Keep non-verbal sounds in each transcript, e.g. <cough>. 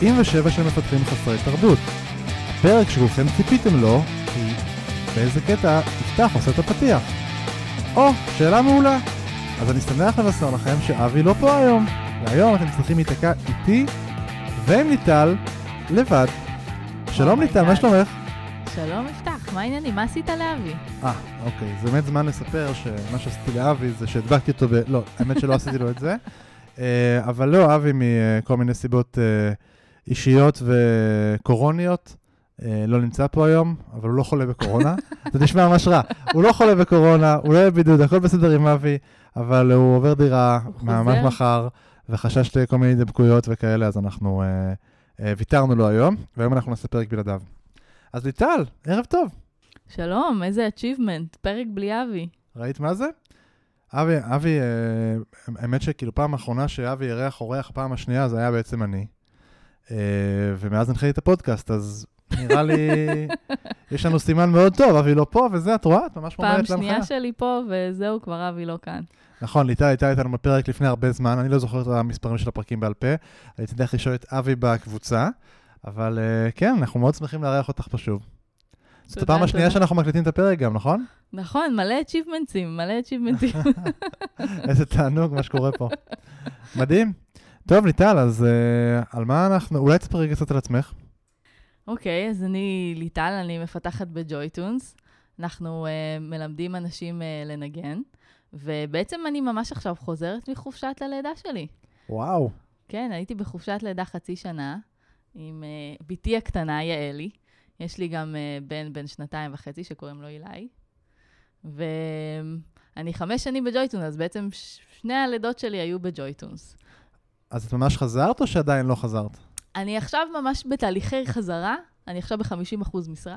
97 של מפתחים חסרי תרבות. הפרק שכולכם ציפיתם לו, כי באיזה קטע יפתח עושה את הפתיח. או, שאלה מעולה. אז אני שמח לבשר לכם שאבי לא פה היום, והיום אתם צריכים להיתקע איתי ועם ליטל לבד. שלום Oh ליטל, מה. שלומך? שלום יפתח, מה העניינים? מה עשית לאבי? אה, אוקיי, זה באמת זמן לספר שמה שעשיתי לאבי זה שהדבקתי אותו ב... לא, האמת שלא עשיתי לו את זה. <laughs> אה, אבל לא, אבי מכל מיני סיבות אה, אישיות וקורוניות, אה, לא נמצא פה היום, אבל הוא לא חולה בקורונה. <laughs> זה נשמע ממש רע. הוא לא חולה בקורונה, הוא לא בבידוד, הכל בסדר עם אבי, אבל הוא עובר דירה ממש? מחר, וחשש לכל מיני דבקויות וכאלה, אז אנחנו אה, אה, ויתרנו לו היום, והיום אנחנו נעשה פרק בלעדיו. אז ליטל, ערב טוב. שלום, איזה achievement, פרק בלי אבי. ראית מה זה? אבי, אבי, אה, האמת שכאילו פעם האחרונה שאבי אירח אורח, הפעם השנייה זה היה בעצם אני. אה, ומאז הנחיתי את הפודקאסט, אז נראה לי, <laughs> יש לנו סימן מאוד טוב, אבי לא פה, וזה, את רואה? את ממש פעם מומרת שנייה להנחיה. שלי פה, וזהו, כבר אבי לא כאן. נכון, ליטל הייתה איתנו בפרק לפני הרבה זמן, אני לא זוכר את המספרים של הפרקים בעל פה, הייתי צריך לשאול את אבי בקבוצה, אבל אה, כן, אנחנו מאוד שמחים לארח אותך פה שוב. זאת הפעם השנייה. שאנחנו מקליטים את הפרק גם, נכון? נכון, מלא achievements ים, מלא achievements ים. <laughs> איזה תענוג מה שקורה פה. מדהים. טוב, ליטל, אז אה, על מה אנחנו... אולי תספרי קצת על עצמך. אוקיי, אז אני ליטל, אני מפתחת ב JoyTunes. אנחנו אה, מלמדים אנשים אה, לנגן, ובעצם אני ממש עכשיו חוזרת מחופשת הלידה שלי. וואו. כן, הייתי בחופשת לידה חצי שנה עם אה, בתי הקטנה, יעלי. יש לי גם uh, בן בן שנתיים וחצי שקוראים לו אילי. ואני חמש שנים בג'ויטונס, אז בעצם שני הלידות שלי היו בג'ויטונס. אז את ממש חזרת או שעדיין לא חזרת? אני עכשיו ממש בתהליכי חזרה, אני עכשיו ב-50% משרה.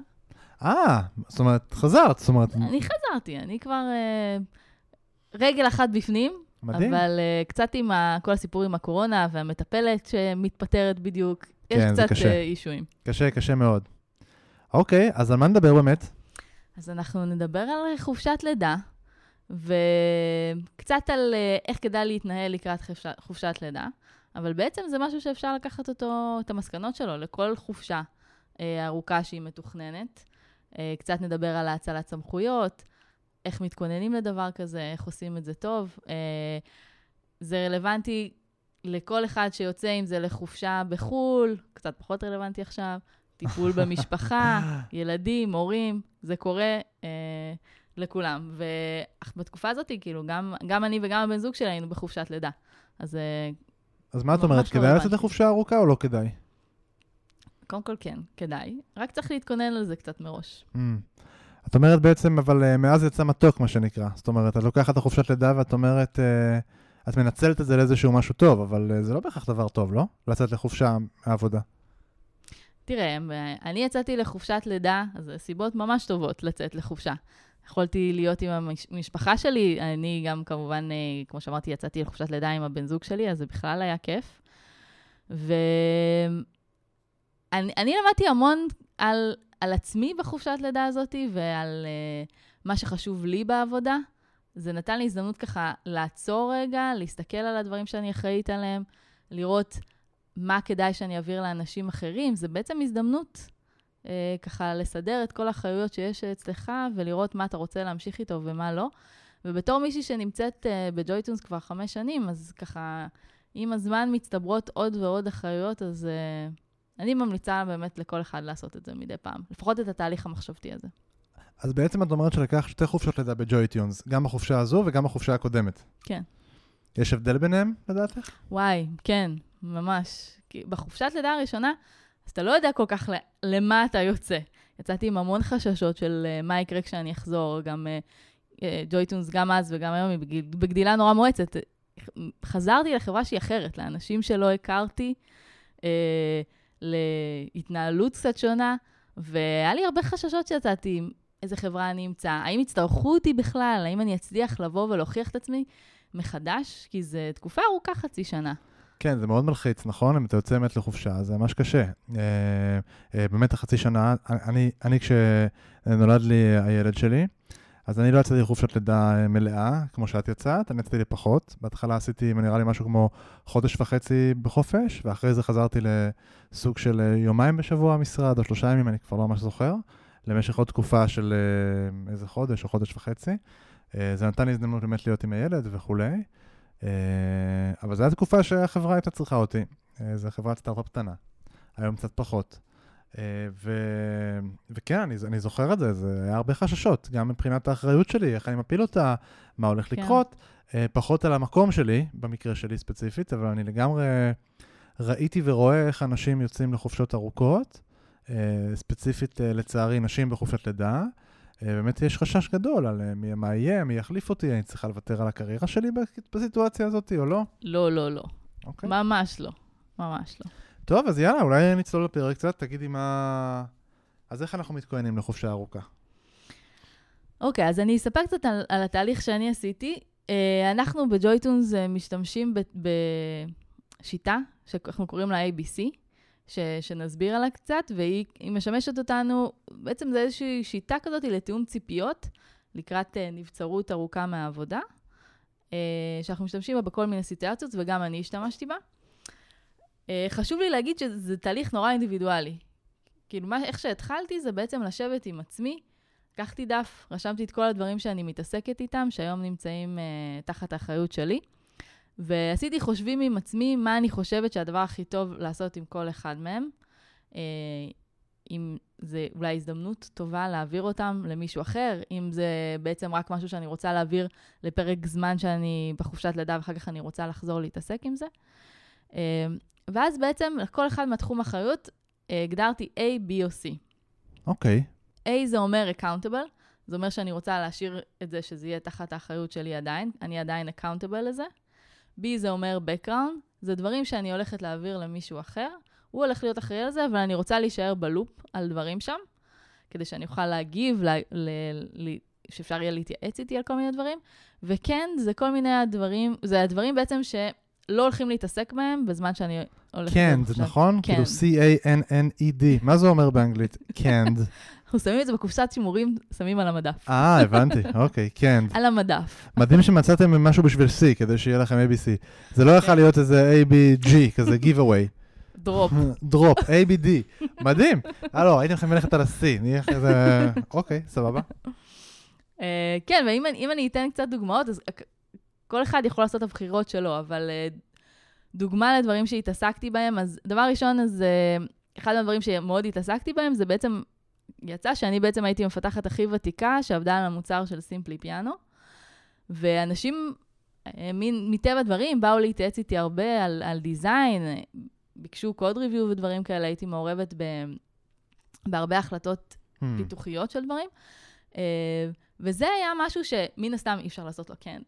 אה, זאת אומרת, חזרת, זאת אומרת, אני חזרתי, אני כבר uh, רגל אחת בפנים, מדהים. אבל uh, קצת עם ה- כל הסיפור עם הקורונה והמטפלת שמתפטרת בדיוק, יש כן, זה קצת קשה. אה, אישויים. קשה, קשה מאוד. אוקיי, אז על מה נדבר באמת? אז אנחנו נדבר על חופשת לידה, וקצת על אה, איך כדאי להתנהל לקראת חופשת, חופשת לידה, אבל בעצם זה משהו שאפשר לקחת אותו, את המסקנות שלו, לכל חופשה אה, ארוכה שהיא מתוכננת. אה, קצת נדבר על האצלת סמכויות, איך מתכוננים לדבר כזה, איך עושים את זה טוב. אה, זה רלוונטי לכל אחד שיוצא, אם זה לחופשה בחו"ל, קצת פחות רלוונטי עכשיו, טיפול במשפחה, <laughs> ילדים, הורים, זה קורה אה, לכולם. ובתקופה הזאת, כאילו, גם, גם אני וגם הבן זוג שלי היינו בחופשת לידה. אז אה, אז מה את אומרת, לא כדאי לצאת. לחופשה ארוכה או לא כדאי? קודם כל כן, כדאי. רק צריך להתכונן על זה קצת מראש. Mm. את אומרת בעצם, אבל אה, מאז יצא מתוק, מה שנקרא. זאת אומרת, את לוקחת את החופשת לידה ואת אומרת, אה, את מנצלת את זה לאיזשהו משהו טוב, אבל זה לא בהכרח דבר טוב, לא? לצאת לחופשה מהעבודה. תראה, אה, אני יצאתי לחופשת לידה, אז סיבות ממש טובות לצאת לחופשה. יכולתי להיות עם המשפחה שלי, אני גם כמובן, אה, כמו שאמרתי, יצאתי לחופשת לידה עם הבן זוג שלי, אז זה בכלל היה כיף. ואני אני למדתי המון על, על עצמי בחופשת לידה הזאת ועל uh, מה שחשוב לי בעבודה. זה נתן לי הזדמנות ככה לעצור רגע, להסתכל על הדברים שאני אחראית עליהם, לראות מה כדאי שאני אעביר לאנשים אחרים. זה בעצם הזדמנות ככה לסדר את כל האחריות שיש אצלך ולראות מה אתה רוצה להמשיך איתו ומה לא. ובתור מישהי שנמצאת אה, בג'ויטונס כבר חמש שנים, אז ככה, עם הזמן מצטברות עוד ועוד אחריות, אז אה, אני ממליצה באמת לכל אחד לעשות את זה מדי פעם. לפחות את התהליך המחשבתי הזה. אז בעצם את אומרת שלקחת שתי חופשות לידה ב JoyTunes, גם בחופשה הזו וגם בחופשה הקודמת. כן. יש הבדל ביניהם, לדעתך? וואי, כן, ממש. כי בחופשת לידה הראשונה, אז אתה לא יודע כל כך למה אתה יוצא. יצאתי עם המון חששות של אה, מה יקרה כשאני אחזור, גם אה, אה, JoyTunes, גם אז וגם היום, היא בגדילה נורא מואצת. חזרתי לחברה שהיא אחרת, לאנשים שלא הכרתי, אה, להתנהלות קצת שונה, והיה לי הרבה חששות שיצאתי עם איזה חברה אני אמצא, האם יצטרכו אותי בכלל, האם אני אצליח לבוא ולהוכיח את עצמי מחדש, כי זו תקופה ארוכה, חצי שנה. כן, זה מאוד מלחיץ, נכון? אם אתה יוצא באמת לחופשה, זה ממש קשה. אה, אה, באמת החצי שנה, אני, אני כשנולד לי הילד שלי, אז אני לא יצאתי לחופשת לידה אה, מלאה, כמו שאת יצאת, אני יצאתי לפחות. בהתחלה עשיתי, נראה לי, משהו כמו חודש וחצי בחופש, ואחרי זה חזרתי לסוג של יומיים בשבוע משרד, או שלושה ימים, אני כבר לא ממש זוכר, למשך עוד תקופה של איזה חודש או חודש וחצי. זה נתן לי הזדמנות באמת להיות עם הילד וכולי. אבל זו הייתה תקופה שהחברה הייתה צריכה אותי. זו חברת סטארט-אפ קטנה. היום קצת פחות. אה, ו... וכן, אני, אני זוכר את זה, זה היה הרבה חששות, גם מבחינת האחריות שלי, איך אני מפיל אותה, מה הולך כן. לקרות, אה, פחות על המקום שלי, במקרה שלי ספציפית, אבל אני לגמרי ראיתי ורואה איך אנשים יוצאים לחופשות ארוכות, אה, ספציפית לצערי נשים בחופשת לידה. באמת יש חשש גדול על מי, מה יהיה, מי יחליף אותי, אני צריכה לוותר על הקריירה שלי בסיטואציה הזאת או לא? לא, לא, לא. אוקיי. ממש לא. ממש לא. טוב, אז יאללה, אולי נצלול לפרק קצת, תגידי מה... אז איך אנחנו מתכוננים לחופשה ארוכה? אוקיי, okay, אז אני אספר קצת על, על התהליך שאני עשיתי. Uh, אנחנו בג'ויטונס uh, משתמשים בשיטה שאנחנו קוראים לה ABC, ש, שנסביר עליה קצת, והיא משמשת אותנו, בעצם זה איזושהי שיטה כזאת לתיאום ציפיות לקראת uh, נבצרות ארוכה מהעבודה, uh, שאנחנו משתמשים בה בכל מיני סיטואציות, וגם אני השתמשתי בה. אה, חשוב לי להגיד שזה תהליך נורא אינדיבידואלי. כאילו, מה, איך שהתחלתי זה בעצם לשבת עם עצמי, לקחתי דף, רשמתי את כל הדברים שאני מתעסקת איתם, שהיום נמצאים uh, תחת האחריות שלי, ועשיתי חושבים עם עצמי מה אני חושבת שהדבר הכי טוב לעשות עם כל אחד מהם. Uh, אם זה אולי הזדמנות טובה להעביר אותם למישהו אחר, אם זה בעצם רק משהו שאני רוצה להעביר לפרק זמן שאני בחופשת לידה ואחר כך אני רוצה לחזור להתעסק עם זה. ואז בעצם לכל אחד מהתחום אחריות אה, הגדרתי A, B או C. אוקיי. Okay. A זה אומר accountable, זה אומר שאני רוצה להשאיר את זה שזה יהיה תחת האחריות שלי עדיין, אני עדיין accountable לזה. B זה אומר background, זה דברים שאני הולכת להעביר למישהו אחר, הוא הולך להיות אחראי על זה, אבל אני רוצה להישאר בלופ על דברים שם, כדי שאני אוכל להגיב, ל, ל, ל, שאפשר יהיה להתייעץ איתי על כל מיני דברים. וכן, זה כל מיני הדברים, זה הדברים בעצם ש... לא הולכים להתעסק בהם בזמן שאני canned, נכון? כאילו C-A-N-N-E-D. מה זה אומר באנגלית? <laughs> canned. אנחנו שמים את זה בקופסת שימורים, שמים על המדף. אה, הבנתי, אוקיי, canned. על המדף. מדהים שמצאתם משהו בשביל C, כדי שיהיה לכם ABC. זה לא יכול להיות איזה A-B-G, כזה <laughs> giveaway. drop. drop, A-B-D. מדהים. אה, לא, הייתם יכולים ללכת על ה-C, נהיה כזה... <laughs> אוקיי, סבבה. אה, כן, ואם אני אתן קצת דוגמאות, אז כל אחד יכול לעשות את הבחירות שלו, אבל uh, דוגמה לדברים שהתעסקתי בהם, אז דבר ראשון, אז uh, אחד הדברים שמאוד התעסקתי בהם, זה בעצם, יצא שאני בעצם הייתי מפתחת הכי ותיקה, שעבדה על המוצר של סימפלי פיאנו, ואנשים, uh, מטבע הדברים, באו להתייעץ איתי הרבה על, על דיזיין, ביקשו קוד ריוויו ודברים כאלה, הייתי מעורבת ב, בהרבה החלטות hmm. פיתוחיות של דברים. וזה היה משהו שמן הסתם אי אפשר לעשות לו כן,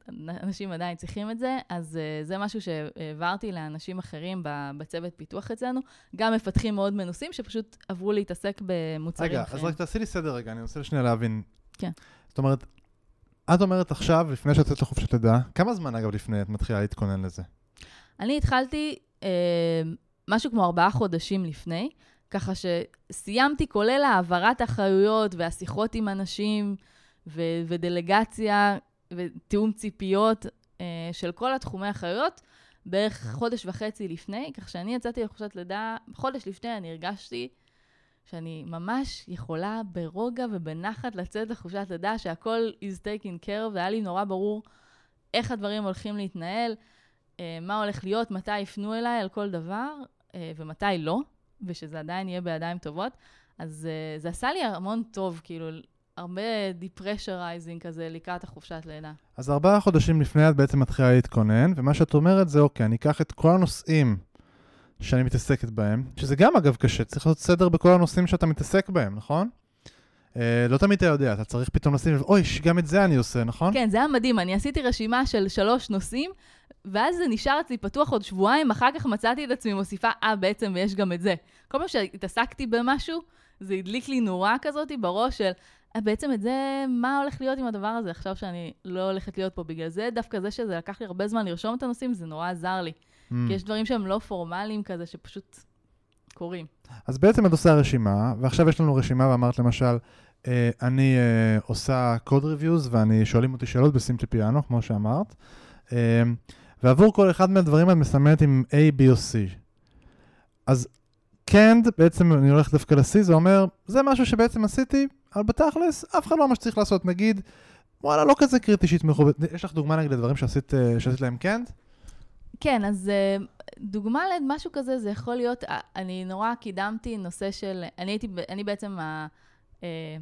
אנשים עדיין צריכים את זה, אז uh, זה משהו שהעברתי לאנשים אחרים בצוות פיתוח אצלנו, גם מפתחים מאוד מנוסים שפשוט עברו להתעסק במוצרים רגע, אחרים. רגע, אז רק תעשי לי סדר רגע, אני רוצה שנייה להבין. כן. זאת אומרת, את אומרת עכשיו, לפני שאת יוצאת לחופשת לידה, כמה זמן אגב לפני את מתחילה להתכונן לזה? אני התחלתי אה, משהו כמו ארבעה חודשים לפני, ככה שסיימתי כולל העברת האחריויות והשיחות עם אנשים, ו- ודלגציה ותיאום ציפיות uh, של כל התחומי אחריות בערך חודש וחצי לפני, כך שאני יצאתי לחופשת לידה, חודש לפני אני הרגשתי שאני ממש יכולה ברוגע ובנחת לצאת לחופשת לידה, שהכל is taken care והיה לי נורא ברור איך הדברים הולכים להתנהל, uh, מה הולך להיות, מתי יפנו אליי על כל דבר, uh, ומתי לא, ושזה עדיין יהיה בידיים טובות. אז זה עשה לי המון טוב, כאילו, הרבה depressurizing כזה לקראת החופשת לידה. אז ארבעה חודשים לפני את בעצם מתחילה להתכונן, ומה שאת אומרת זה, אוקיי, אני אקח את כל הנושאים שאני מתעסקת בהם, שזה גם אגב קשה, צריך לעשות סדר בכל הנושאים שאתה מתעסק בהם, נכון? אה, לא תמיד אתה יודע, אתה צריך פתאום לשים לב, אוי, גם את זה אני עושה, נכון? כן, זה היה מדהים, אני עשיתי רשימה של שלוש נושאים, ואז זה נשאר אצלי פתוח עוד שבועיים, אחר כך מצאתי את עצמי מוסיפה, אה, בעצם יש גם את זה. כל פעם שהתעסקתי במשהו, זה הדליק לי נורה כזאת בראש של, בעצם את זה, מה הולך להיות עם הדבר הזה עכשיו שאני לא הולכת להיות פה? בגלל זה, דווקא זה שזה לקח לי הרבה זמן לרשום את הנושאים, זה נורא עזר לי. Mm. כי יש דברים שהם לא פורמליים כזה, שפשוט קורים. אז בעצם את עושה רשימה, ועכשיו יש לנו רשימה, ואמרת למשל, אה, אני אה, עושה קוד ריוויוז ואני שואלים אותי שאלות בסימפלי פיאנו, כמו שאמרת. אה, ועבור כל אחד מהדברים את מסמנת עם A, B או C. אז canned, בעצם אני הולך דווקא ל-C, זה אומר, זה משהו שבעצם עשיתי, אבל בתכלס, אף אחד לא מה שצריך לעשות. נגיד, וואלה, לא כזה קריטי שיתמכו. יש לך דוגמה נגיד לדברים שעשית, אה, שעשית להם canned? כן, אז אה, דוגמה למשהו כזה, זה יכול להיות, אה, אני נורא קידמתי נושא של, אני הייתי, אני בעצם ה... אה,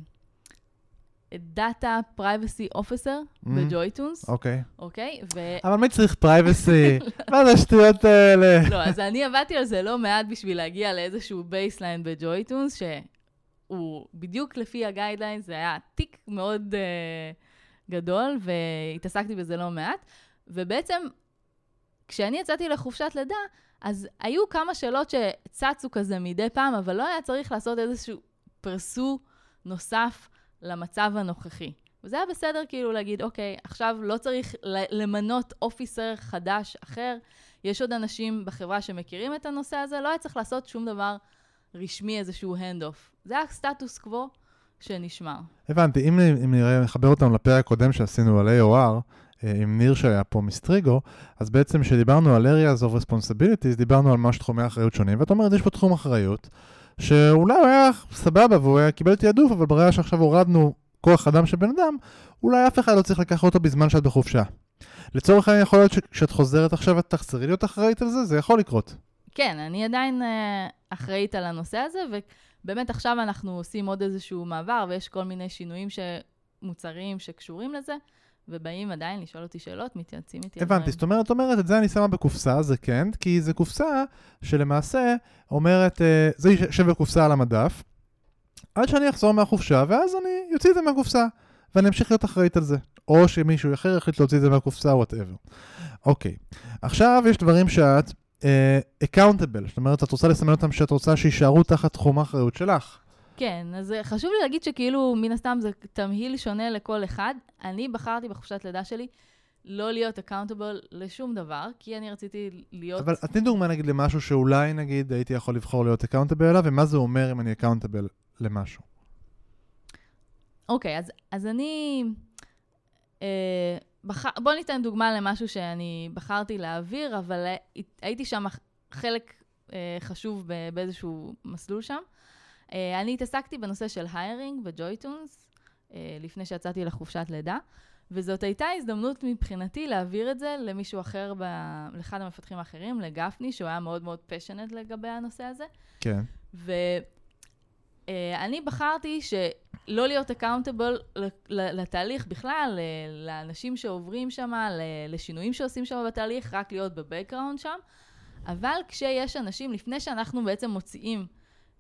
data privacy officer Mhm. ב JoyTunes, אוקיי. אוקיי? ו... אבל מי צריך privacy? <laughs> מה זה השטויות האלה? לא, אז אני עבדתי על זה לא מעט בשביל להגיע לאיזשהו baseline ב JoyTunes, שהוא בדיוק לפי ה guideline, זה היה תיק מאוד uh, גדול, והתעסקתי בזה לא מעט. ובעצם, כשאני יצאתי לחופשת לידה, אז היו כמה שאלות שצצו כזה מדי פעם, אבל לא היה צריך לעשות איזשהו פרסו נוסף למצב הנוכחי. וזה היה בסדר כאילו להגיד, אוקיי, עכשיו לא צריך למנות officer חדש אחר, יש עוד אנשים בחברה שמכירים את הנושא הזה, לא היה צריך לעשות שום דבר רשמי, איזשהו hand-off. זה היה סטטוס קוו שנשמר. הבנתי, אם, אם נראה, נחבר אותנו לפרק הקודם שעשינו על AOR, אה, עם ניר שהיה פה מ Strigo, אז בעצם כשדיברנו על areas of responsibilities, דיברנו על ממש תחומי אחריות שונים, ואת אומרת, יש פה תחום אחריות, שאולי הוא היה סבבה והוא היה קיבל תעדוף, אבל ברגע שעכשיו הורדנו כוח אדם של בן אדם, אולי אף אחד לא צריך לקחת אותו בזמן שאת בחופשה. לצורך העניין יכול להיות שכשאת חוזרת עכשיו את תחזרי להיות אחראית על זה, זה יכול לקרות. כן, אני עדיין uh, אחראית על הנושא הזה, ובאמת עכשיו אנחנו עושים עוד איזשהו מעבר, ויש כל מיני שינויים שמוצרים שקשורים לזה, ובאים עדיין לשאול אותי שאלות, מתייעצים איתי. הבנתי. זאת אומרת, אומרת, את זה אני שמה בקופסה, זה כן, כי זה קופסה שלמעשה אומרת, אה, זה יושב בקופסה על המדף, עד שאני אחזור מהחופשה, ואז אני אוציא את זה מהקופסה, ואני אמשיך להיות אחראית על זה. או שמישהו אחר יחליט להוציא את זה מהקופסה, וואטאבר. אוקיי, עכשיו יש דברים שאת אה, accountable, זאת אומרת, את רוצה לסמן אותם שאת רוצה שיישארו תחת תחום האחריות שלך. כן, אז אה, חשוב לי להגיד שכאילו, מן הסתם זה תמהיל שונה לכל אחד. אני בחרתי בחופשת לידה שלי לא להיות accountable לשום דבר, כי אני רציתי להיות... אבל תני דוגמה נגיד למשהו שאולי נגיד הייתי יכול לבחור להיות accountable אליו, ומה זה אומר אם אני accountable למשהו. אוקיי, אז, אז אני... אה, בח... בוא ניתן דוגמה למשהו שאני בחרתי להעביר, אבל הי- הייתי שם חלק אה, חשוב באיזשהו מסלול שם. אה, אני התעסקתי בנושא של היירינג וג'ויטונס, אה, לפני שיצאתי לחופשת לידה, וזאת הייתה הזדמנות מבחינתי להעביר את זה למישהו אחר, ב... לאחד המפתחים האחרים, לגפני, שהוא היה מאוד מאוד passionate לגבי הנושא הזה. כן. ואני בחרתי שלא להיות accountable לתהליך בכלל, לאנשים שעוברים שם, לשינויים שעושים שם בתהליך, רק להיות ב background שם. אבל כשיש אנשים, לפני שאנחנו בעצם מוציאים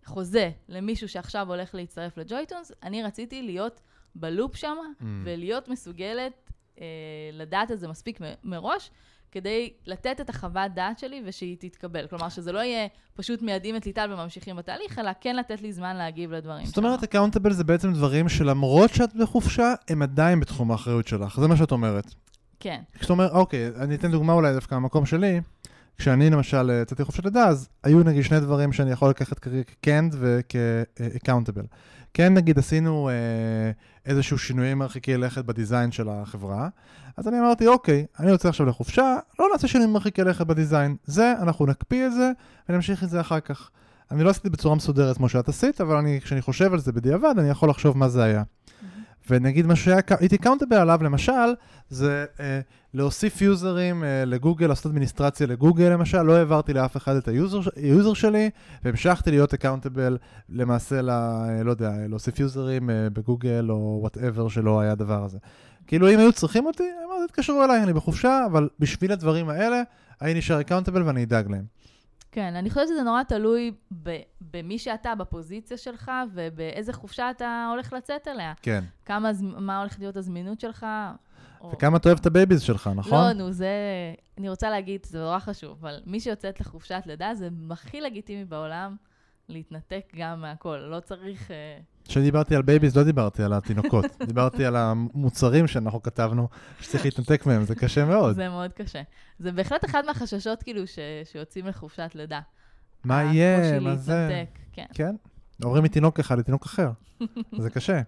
חוזה למישהו שעכשיו הולך להצטרף לג'ויטונס, אני רציתי להיות בלופ שם Mm. ולהיות מסוגלת אה, לדעת את זה מספיק מראש, כדי לתת את החוות דעת שלי ושהיא תתקבל. כלומר, שזה לא יהיה פשוט מיידעים את ליטל וממשיכים בתהליך, אלא כן לתת לי זמן להגיב לדברים. זאת אומרת, accountable זה בעצם דברים שלמרות שאת בחופשה, הם עדיין בתחום האחריות שלך. זה מה שאת אומרת. כן, זאת אומרת, אוקיי, אני אתן דוגמה אולי דווקא מהמקום שלי. כשאני למשל אה, יצאתי לחופשת לידה, אז היו נגיד שני דברים שאני יכול לקחת כ-canned וכ-accountable. כן, נגיד עשינו אה, איזשהו שינויים מרחיקי לכת בדיזיין של החברה, אז אני אמרתי, אוקיי, אני יוצא עכשיו לחופשה, לא נעשה שינויים מרחיקי לכת בדיזיין. זה, אנחנו נקפיא את זה ונמשיך את זה אחר כך. אני לא עשיתי בצורה מסודרת כמו שאת עשית, אבל אני, כשאני חושב על זה בדיעבד, אני יכול לחשוב מה זה היה. ונגיד מה שהייתי קאונטבל עליו, למשל, זה אה, להוסיף יוזרים אה, לגוגל, לעשות אדמיניסטרציה לגוגל למשל, לא העברתי לאף אחד את ה user, ה user שלי, והמשכתי להיות accountable למעשה, ל, אה, לא יודע, להוסיף יוזרים אה, בגוגל או whatever שלא היה הדבר הזה. כאילו אם היו צריכים אותי, אמרתי, תתקשרו אליי, אני בחופשה, אבל בשביל הדברים האלה, אני נשאר accountable ואני אדאג להם. כן, אני חושבת שזה נורא תלוי ב- במי שאתה, בפוזיציה שלך, ובאיזה חופשה אתה הולך לצאת אליה. כן. כמה, מה הולכת להיות הזמינות שלך. או... וכמה אתה אוהב את ה babies שלך, נכון? לא, נו, זה... אני רוצה להגיד, זה נורא חשוב, אבל מי שיוצאת לחופשת לידה, זה הכי לגיטימי בעולם להתנתק גם מהכל. לא צריך... אה, כשדיברתי על babies לא דיברתי על התינוקות, <laughs> דיברתי על המוצרים שאנחנו כתבנו, שצריך להתנתק מהם, זה קשה מאוד. זה מאוד קשה. זה בהחלט אחד מהחששות, כאילו, ש... שיוצאים לחופשת לידה. מה יהיה, מה זה? כן. כן, עוברים מתינוק אחד לתינוק אחר, <laughs> זה קשה.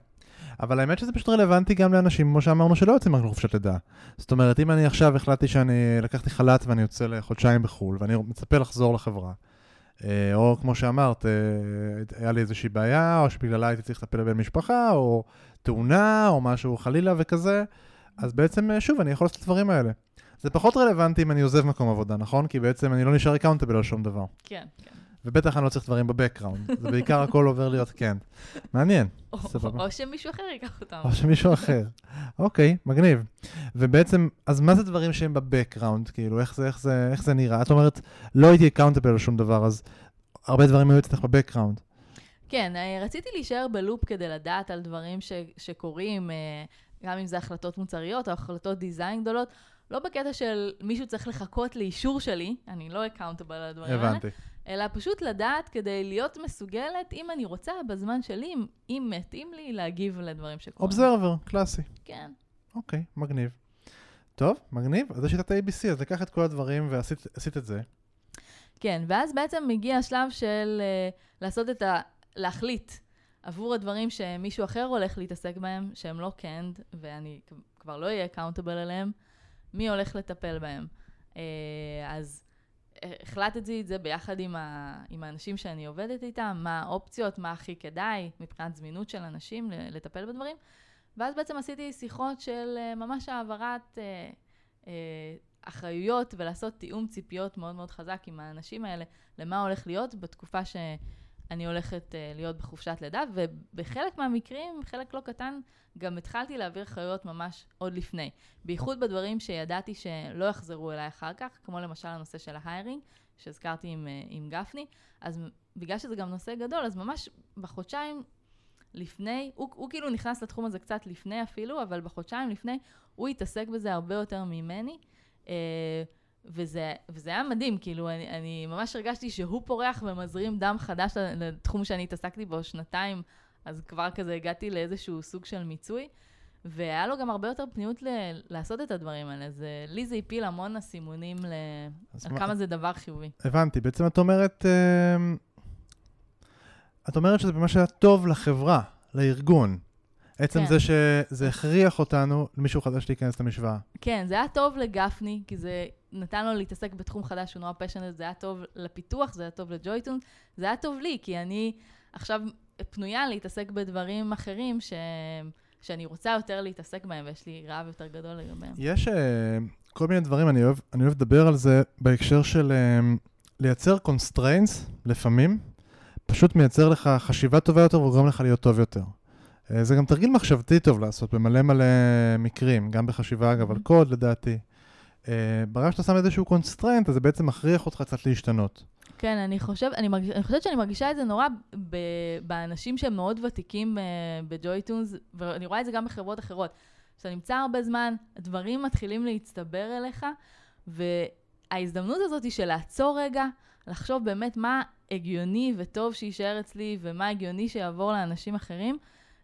אבל האמת שזה פשוט רלוונטי גם לאנשים, כמו שאמרנו, שלא יוצאים רק לחופשת לידה. זאת אומרת, אם אני עכשיו החלטתי שאני לקחתי חל"ת ואני יוצא לחודשיים בחו"ל, ואני מצפה לחזור לחברה, או כמו שאמרת, אה, היה לי איזושהי בעיה, או שבגללה הייתי צריך לטפל בבן משפחה, או תאונה, או משהו חלילה וכזה, אז בעצם, אה, שוב, אני יכול לעשות את הדברים האלה. זה פחות רלוונטי אם אני עוזב מקום עבודה, נכון? כי בעצם אני לא נשאר אקאונטבל על שום דבר. כן, כן. ובטח אני לא צריך דברים ב background, זה בעיקר הכל עובר להיות canned. מעניין, או- שמישהו אחר ייקח אותם. או שמישהו אחר. אוקיי, מגניב. ובעצם, אז מה זה דברים שהם ב background? כאילו, איך זה, איך זה, איך זה נראה? את אומרת, לא הייתי accountable על שום דבר, אז הרבה דברים היו אצלך ב background. כן, אה, רציתי להישאר ב loop כדי לדעת על דברים ש, שקורים, אה, גם אם זה החלטות מוצריות או החלטות design גדולות. לא בקטע של מישהו צריך לחכות לאישור שלי, אני לא accountable על הדברים האלה, הבנתי. אלא פשוט לדעת כדי להיות מסוגלת, אם אני רוצה, בזמן שלי, אם, אם מתאים לי, להגיב לדברים שקורים. observer, קלאסי. כן. אוקיי, מגניב. טוב, מגניב. אז יש שיטת ABC, אז לקחת כל הדברים ועשית עשית את זה. כן, ואז בעצם מגיע השלב של uh, לעשות את ה... להחליט עבור הדברים שמישהו אחר הולך להתעסק בהם, שהם לא canned, ואני כבר לא אהיה accountable עליהם, מי הולך לטפל בהם. Uh, אז החלטתי את זה ביחד עם, ה... עם האנשים שאני עובדת איתם, מה האופציות, מה הכי כדאי מבחינת זמינות של אנשים לטפל בדברים. ואז בעצם עשיתי שיחות של uh, ממש העברת uh, uh, אחריויות ולעשות תיאום ציפיות מאוד מאוד חזק עם האנשים האלה, למה הולך להיות בתקופה שאני הולכת uh, להיות בחופשת לידה, ובחלק מהמקרים, חלק לא קטן, גם התחלתי להעביר אחריות ממש עוד לפני. בייחוד בדברים שידעתי שלא יחזרו אליי אחר כך, כמו למשל הנושא של ההיירינג, שהזכרתי עם, uh, עם גפני, אז בגלל שזה גם נושא גדול, אז ממש בחודשיים לפני, הוא, הוא כאילו נכנס לתחום הזה קצת לפני אפילו, אבל בחודשיים לפני הוא התעסק בזה הרבה יותר ממני. אה, וזה, וזה היה מדהים, כאילו, אני, אני ממש הרגשתי שהוא פורח ומזרים דם חדש לתחום שאני התעסקתי בו שנתיים, אז כבר כזה הגעתי לאיזשהו סוג של מיצוי, והיה לו גם הרבה יותר פניות ל- לעשות את הדברים האלה. זה, לי זה הפיל המון אסימונים ל... אז על מה- כמה זה דבר חיובי. הבנתי. בעצם את אומרת, אמ, את אומרת שזה ממש היה טוב לחברה, לארגון. עצם כן. זה שזה הכריח אותנו, למישהו חדש להיכנס למשוואה. כן, זה היה טוב לגפני, כי זה נתן לו להתעסק בתחום חדש, הוא נורא פשנט, זה היה טוב לפיתוח, זה היה טוב לג'ויטון, זה היה טוב לי, כי אני עכשיו פנויה להתעסק בדברים אחרים ש... שאני רוצה יותר להתעסק בהם, ויש לי רעב יותר גדול לגביהם. יש uh, כל מיני דברים, אני אוהב, אני אוהב לדבר על זה בהקשר של uh, לייצר constraints לפעמים, פשוט מייצר לך חשיבה טובה יותר וגורם לך להיות טוב יותר. Uh, זה גם תרגיל מחשבתי טוב לעשות במלא מלא מקרים, גם בחשיבה אגב על קוד לדעתי. Uh, ברגע שאתה שם איזשהו constraint, אז זה בעצם מכריח אותך קצת להשתנות. כן, אני, חושב, אני, מרגיש, אני חושבת שאני מרגישה את זה נורא ב, באנשים שהם מאוד ותיקים אה, ב JoyTunes, ואני רואה את זה גם בחברות אחרות. כשאתה נמצא הרבה זמן, הדברים מתחילים להצטבר אליך, וההזדמנות הזאת היא של לעצור רגע, לחשוב באמת מה הגיוני וטוב שיישאר אצלי, ומה הגיוני שיעבור לאנשים אחרים,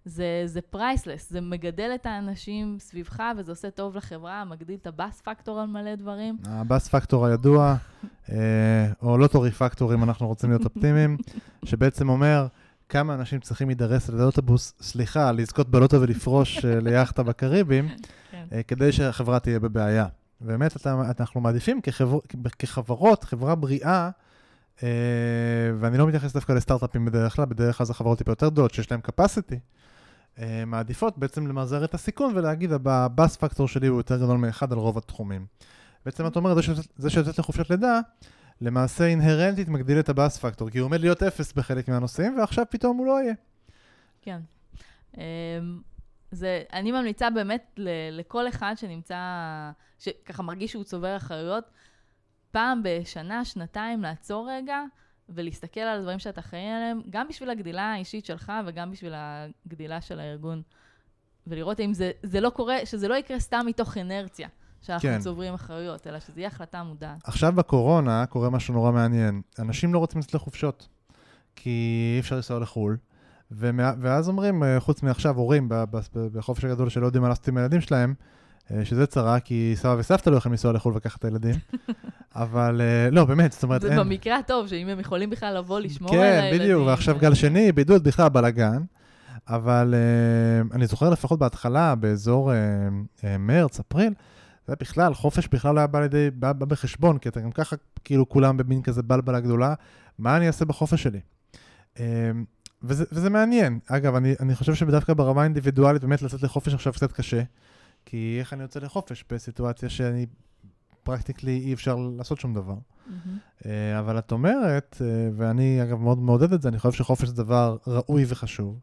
זה, זה priceless, זה מגדל את האנשים סביבך, וזה עושה טוב לחברה, מגדיל את ה bus factor על מלא דברים. הבאס פקטור הידוע, אה, או לוטורי פקטור אם אנחנו רוצים להיות אופטימיים, <laughs> שבעצם אומר כמה אנשים צריכים להידרס על ידי אוטובוס, סליחה, לזכות בלוטו ולפרוש אה, ליאכטה בקריבים, <laughs> כן. אה, כדי שהחברה תהיה בבעיה. באמת, אנחנו מעדיפים כחבר, כחברות, חברה בריאה, אה, ואני לא מתייחס דווקא לסטארט-אפים בדרך כלל, בדרך כלל זה חברות טיפה יותר גדולות, שיש להן capacity, מעדיפות בעצם למזער את הסיכון ולהגיד, הבאס פקטור שלי הוא יותר גדול מאחד על רוב התחומים. בעצם את אומרת, זה שיוצאת לחופשת לידה, למעשה אינהרנטית מגדיל את הבאס פקטור, כי הוא עומד להיות אפס בחלק מהנושאים, ועכשיו פתאום הוא לא יהיה. כן. אמ, זה, אני ממליצה באמת ל, לכל אחד שנמצא, שככה מרגיש שהוא צובר אחריות, פעם בשנה, שנתיים, לעצור רגע ולהסתכל על הדברים שאתה אחראי עליהם, גם בשביל הגדילה האישית שלך וגם בשביל הגדילה של הארגון. ולראות אם זה, זה לא קורה, שזה לא יקרה סתם מתוך אנרציה, שאנחנו כן. צוברים אחריות, אלא שזה יהיה החלטה מודעת. עכשיו בקורונה קורה משהו נורא מעניין. אנשים לא רוצים לצאת לחופשות, כי אי אפשר לנסוע לחו"ל, ומה, ואז אומרים, אה, חוץ מעכשיו הורים בחופש הגדול שלא יודעים מה לעשות עם הילדים שלהם, שזה צרה, כי סבא וסבתא לא יכולים לנסוע לחו"ל ולקחת את הילדים. <laughs> אבל אה, לא, באמת, זאת אומרת, זה אין. במקרה הטוב, שאם הם יכולים בכלל לבוא לשמור על כן, הילדים. בדיוק, ועכשיו גל שני, בידוד בכלל בלאגן. אבל uh, אני זוכר לפחות בהתחלה, באזור מרץ, אפריל, זה בכלל, חופש בכלל לא היה בא לידי, בא, בא בחשבון, כי אתה גם ככה, כאילו כולם במין כזה בלבלה גדולה, מה אני אעשה בחופש שלי? וזה, וזה מעניין. אגב, אני, אני חושב שדווקא ברמה האינדיבידואלית, באמת לצאת לחופש עכשיו קצת קשה, כי איך אני יוצא לחופש בסיטואציה שאני פרקטיקלי אי אפשר לעשות שום דבר. Mm-hmm. אבל את אומרת, ואני אגב מאוד מעודד את זה, אני חושב שחופש זה דבר ראוי וחשוב.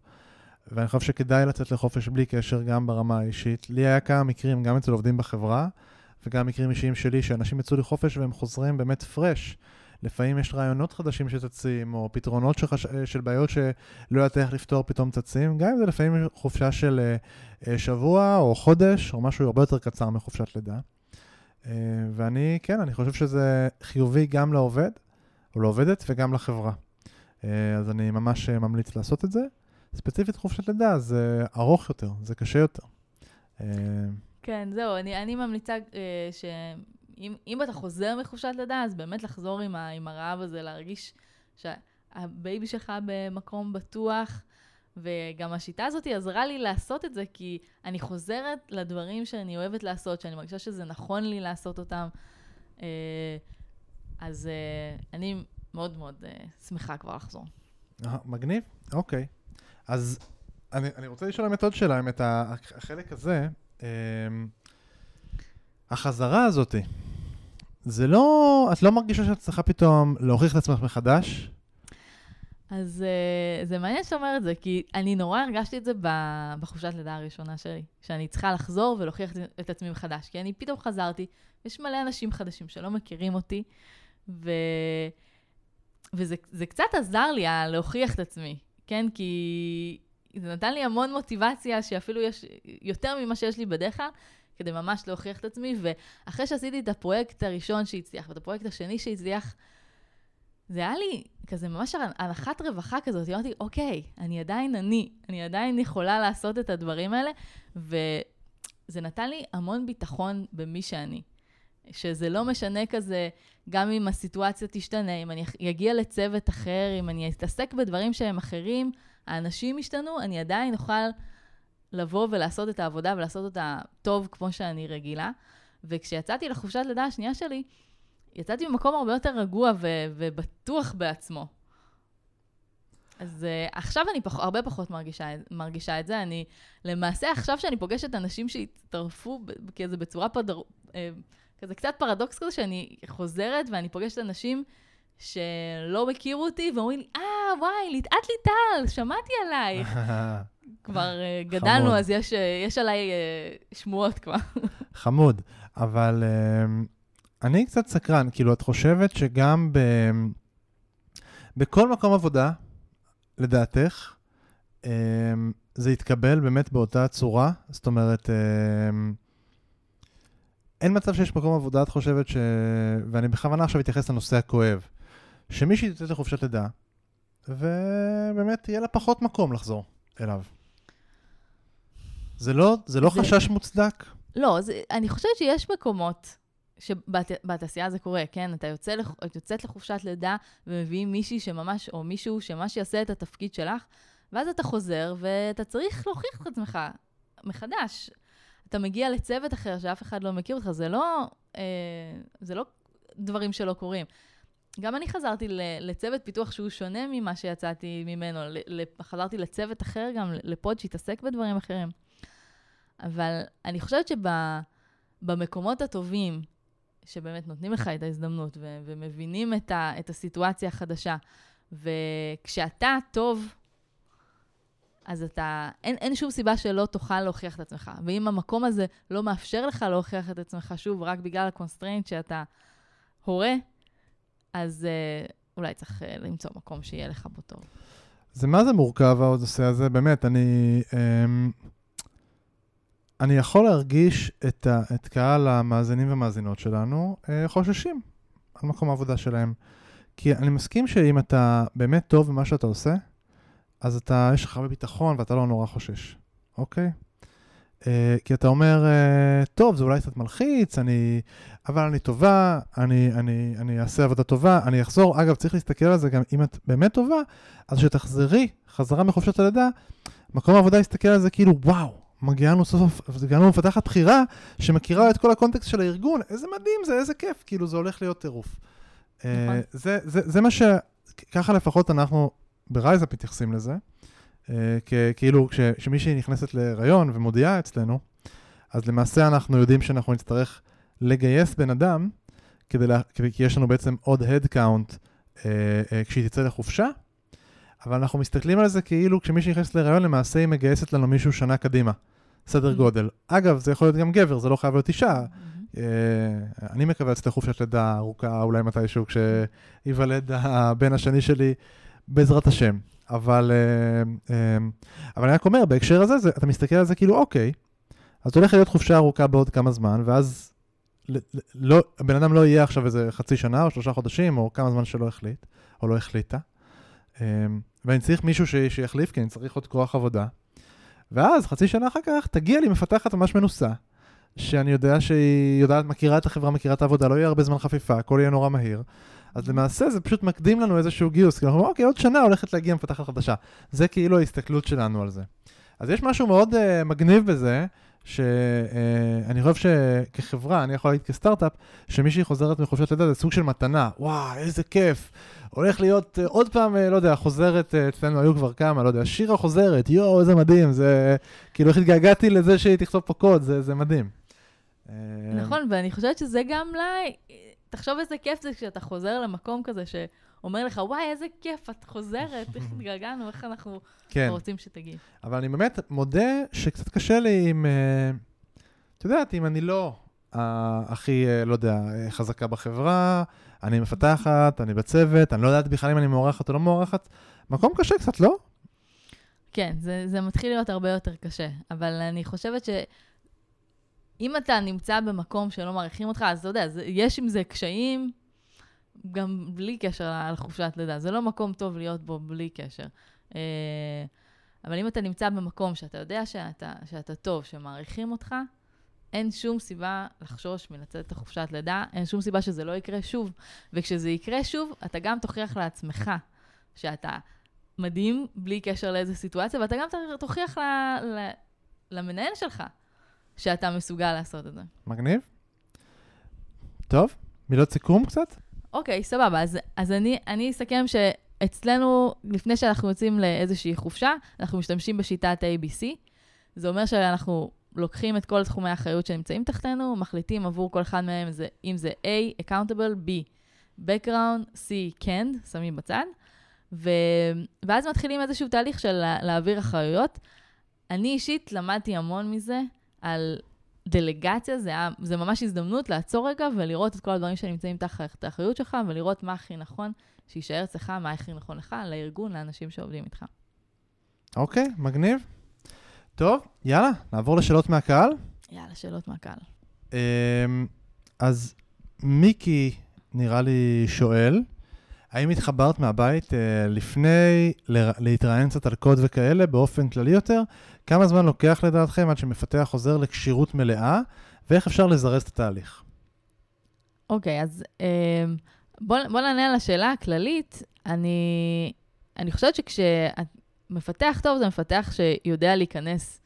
ואני חושב שכדאי לצאת לחופש בלי קשר גם ברמה האישית. לי היה כמה מקרים, גם אצל עובדים בחברה, וגם מקרים אישיים שלי, שאנשים יצאו לחופש והם חוזרים באמת פרש. לפעמים יש רעיונות חדשים שצצים, או פתרונות שחש... של בעיות שלא יודעת איך לפתור פתאום צצים, גם אם זה לפעמים חופשה של uh, שבוע או חודש, או משהו הרבה יותר קצר מחופשת לידה. Uh, ואני, כן, אני חושב שזה חיובי גם לעובד, או לעובדת, וגם לחברה. Uh, אז אני ממש ממליץ לעשות את זה. ספציפית חופשת לידה זה ארוך יותר, זה קשה יותר. אה, כן, זהו, אני, אני ממליצה אה, שאם אתה חוזר מחופשת לידה, אז באמת לחזור עם, ה, עם הרעב הזה, להרגיש שה baby שלך במקום בטוח. וגם השיטה הזאת עזרה לי לעשות את זה, כי אני חוזרת לדברים שאני אוהבת לעשות, שאני מרגישה שזה נכון לי לעשות אותם. אה, אז אני מאוד מאוד שמחה כבר לחזור. מגניב, אוקיי. אז אני, אני רוצה לשאול באמת עוד שאלה, האמת, החלק הזה, אה, החזרה הזאתי, זה לא, את לא מרגישה שאת צריכה פתאום להוכיח את עצמך מחדש? אז uh, זה מעניין שאתה אומר את זה, כי אני נורא הרגשתי את זה בחופשת לידה הראשונה שלי, שאני צריכה לחזור ולהוכיח את עצמי מחדש, כי אני פתאום חזרתי, יש מלא אנשים חדשים שלא מכירים אותי, ו... וזה קצת עזר לי להוכיח את עצמי, כן? כי זה נתן לי המון מוטיבציה, שאפילו יש יותר ממה שיש לי בדרך כלל, כדי ממש להוכיח את עצמי. ואחרי שעשיתי את הפרויקט הראשון שהצליח, ואת הפרויקט השני שהצליח, זה היה לי כזה ממש הנחת רווחה כזאת. אמרתי, אוקיי, אני עדיין אני, אני עדיין יכולה לעשות את הדברים האלה, וזה נתן לי המון ביטחון במי שאני. שזה לא משנה כזה, גם אם הסיטואציה תשתנה, אם אני אגיע לצוות אחר, אם אני אתעסק בדברים שהם אחרים, האנשים ישתנו, אני עדיין אוכל לבוא ולעשות את העבודה ולעשות אותה טוב כמו שאני רגילה. וכשיצאתי לחופשת לידה השנייה שלי, יצאתי ממקום הרבה יותר רגוע ו- ובטוח בעצמו. אז uh, עכשיו אני פח, הרבה פחות מרגישה, מרגישה את זה. אני, למעשה, עכשיו שאני פוגשת אנשים שהצטרפו כזה בצורה פדר... Uh, כזה קצת פרדוקס כזה, שאני חוזרת ואני פוגשת אנשים שלא הכירו אותי, ואומרים לי, אה, וואי, את ליטל, שמעתי עלייך. <laughs> כבר <laughs> uh, גדלנו, חמוד. אז יש, uh, יש עליי uh, שמועות כבר. <laughs> חמוד, אבל אני קצת סקרן, כאילו, את חושבת שגם ב, בכל מקום עבודה, לדעתך, זה יתקבל באמת באותה צורה? זאת אומרת, אין מצב שיש מקום עבודה, את חושבת ש... ואני בכוונה עכשיו אתייחס לנושא הכואב. שמישהי תצא לחופשת לידה, ובאמת יהיה לה פחות מקום לחזור אליו. זה לא, זה לא זה... חשש מוצדק? לא, זה, אני חושבת שיש מקומות שבתעשייה זה קורה, כן? אתה יוצא, לח... את יוצאת לחופשת לידה ומביאים מישהי שממש, או מישהו שממש יעשה את התפקיד שלך, ואז אתה חוזר ואתה צריך להוכיח את עצמך מחדש. אתה מגיע לצוות אחר שאף אחד לא מכיר אותך, זה לא, אה, זה לא דברים שלא קורים. גם אני חזרתי לצוות פיתוח שהוא שונה ממה שיצאתי ממנו. חזרתי לצוות אחר גם, לפוד שהתעסק בדברים אחרים. אבל אני חושבת שבמקומות הטובים, שבאמת נותנים לך את ההזדמנות ו- ומבינים את, ה- את הסיטואציה החדשה, וכשאתה טוב, אז אתה, אין, אין שום סיבה שלא תוכל להוכיח את עצמך. ואם המקום הזה לא מאפשר לך להוכיח את עצמך שוב, רק בגלל ה constraint שאתה הורה, אז אה, אולי צריך אה, למצוא מקום שיהיה לך בו טוב. זה מה זה מורכב, הנושא הזה, באמת, אני... אה, אני יכול להרגיש את, ה, את קהל המאזינים והמאזינות שלנו אה, חוששים על מקום העבודה שלהם. כי אני מסכים שאם אתה באמת טוב במה שאתה עושה, אז אתה, יש לך הרבה ביטחון ואתה לא נורא חושש, אוקיי? Uh, כי אתה אומר, uh, טוב, זה אולי קצת מלחיץ, אני, אבל אני טובה, אני, אני, אני אעשה עבודה טובה, אני אחזור. אגב, צריך להסתכל על זה גם, אם את באמת טובה, אז כשתחזרי חזרה מחופשת הלידה, מקום העבודה יסתכל על זה כאילו, וואו, מגיעה לנו סוף, מגיעה לנו מפתחת בכירה שמכירה את כל ה context של הארגון, איזה מדהים זה, איזה כיף, כאילו זה הולך להיות טירוף. אה, נכון. זה, זה, זה מה ש... ככה לפחות אנחנו ב RiseUp מתייחסים לזה. אה, כאילו, כש- כשמישהי נכנסת להיריון ומודיעה אצלנו, אז למעשה אנחנו יודעים שאנחנו נצטרך לגייס בן אדם, כדי לה, כי יש לנו בעצם עוד הדקאונט אה, אה, כשהיא תצא לחופשה, אבל אנחנו מסתכלים על זה כאילו כשמישהי נכנסת להיריון, למעשה היא מגייסת לנו מישהו שנה קדימה, סדר Mm. גודל. אגב, זה יכול להיות גם גבר, זה לא חייב להיות אישה. מהמם. אה, אני מקווה לצאת לחופשת לידה ארוכה, אולי מתישהו כשייוולד הבן השני שלי, בעזרת השם. אבל, אה, אה, אבל אני רק אומר, בהקשר הזה, זה, אתה מסתכל על זה כאילו, אוקיי, אז הולך להיות חופשה ארוכה בעוד כמה זמן, ואז לא, הבן אדם לא יהיה עכשיו איזה חצי שנה או שלושה חודשים, או כמה זמן שלא החליט, או לא החליטה. ואני צריך מישהו ש, שיחליף, כי אני צריך עוד כוח עבודה. ואז, חצי שנה אחר כך, תגיע לי מפתחת ממש מנוסה, שאני יודע שהיא יודעת, מכירה את החברה, מכירה את העבודה, לא יהיה הרבה זמן חפיפה, הכל יהיה נורא מהיר. אז למעשה זה פשוט מקדים לנו איזשהו גיוס, כי אנחנו אומרים, אוקיי, עוד שנה הולכת להגיע מפתחת חדשה. זה כאילו ההסתכלות שלנו על זה. אז יש משהו מאוד uh, מגניב בזה, שאני uh, חושב שכחברה, אני יכול להגיד כסטארט-אפ, שמישהי חוזרת מחופשת לידה זה סוג של מתנה. וואו, איזה כיף. הולך להיות uh, עוד פעם, uh, לא יודע, חוזרת, אצלנו היו כבר כמה, לא יודע, שירה חוזרת, יואו, איזה מדהים, זה... כאילו, איך התגעגעתי לזה שהיא תכתוב פה קוד, זה, זה מדהים. אה, נכון, ואני חושבת שזה גם לה... תחשוב איזה כיף זה כשאתה חוזר למקום כזה שאומר לך, וואי, איזה כיף, את חוזרת, איך התגעגענו, איך אנחנו כן. רוצים שתגיעי. אבל אני באמת מודה שקצת קשה לי עם, אה, את יודעת, אם אני לא הכי, אה, לא יודע, אה, חזקה בחברה, אני מפתחת, אני בצוות, אני לא יודעת בכלל אם אני מוערכת או לא מוערכת, מקום קשה קצת, לא? כן, זה, זה מתחיל להיות הרבה יותר קשה, אבל אני חושבת שאם אתה נמצא במקום שלא מעריכים אותך, אז אתה יודע, יש עם זה קשיים, גם בלי קשר לחופשת לידה. זה לא מקום טוב להיות בו בלי קשר. אה, אבל אם אתה נמצא במקום שאתה יודע שאתה, שאתה טוב, שמעריכים אותך, אין שום סיבה לחשוש מלצאת לחופשת לידה, אין שום סיבה שזה לא יקרה שוב. וכשזה יקרה שוב, אתה גם תוכיח לעצמך שאתה מדהים, בלי קשר לאיזה סיטואציה, ואתה גם תוכיח ל, ל, למנהל שלך שאתה מסוגל לעשות את זה. מגניב? טוב, מילות סיכום קצת? אוקיי, סבבה. אז, אז אני, אני אסכם שאצלנו, לפני שאנחנו יוצאים לאיזושהי חופשה, אנחנו משתמשים בשיטת ABC. זה אומר שאנחנו לוקחים את כל תחומי האחריות שנמצאים תחתנו, מחליטים עבור כל אחד מהם, זה, אם זה A, accountable, B, background, C, canned, שמים בצד. ו... ואז מתחילים איזשהו תהליך של לה... להעביר אחריות. אני אישית למדתי המון מזה על דלגציה, זה, היה... זה ממש הזדמנות לעצור רגע ולראות את כל הדברים שנמצאים תחת האחריות שלך, ולראות מה הכי נכון שיישאר אצלך, מה הכי נכון לך, לארגון, לאנשים שעובדים איתך. אוקיי, מגניב. טוב, יאללה, נעבור לשאלות מהקהל. יאללה, שאלות מהקהל. אמ, אז מיקי, נראה לי, שואל, האם התחברת מהבית אה, לפני להתראיין קצת על קוד וכאלה, באופן כללי יותר? כמה זמן לוקח לדעתכם עד שמפתח חוזר לכשירות מלאה, ואיך אפשר לזרז את התהליך? אוקיי, אז אה, בוא, בוא נענה על השאלה הכללית. אני, אני חושבת שכשמפתח טוב זה מפתח שיודע להיכנס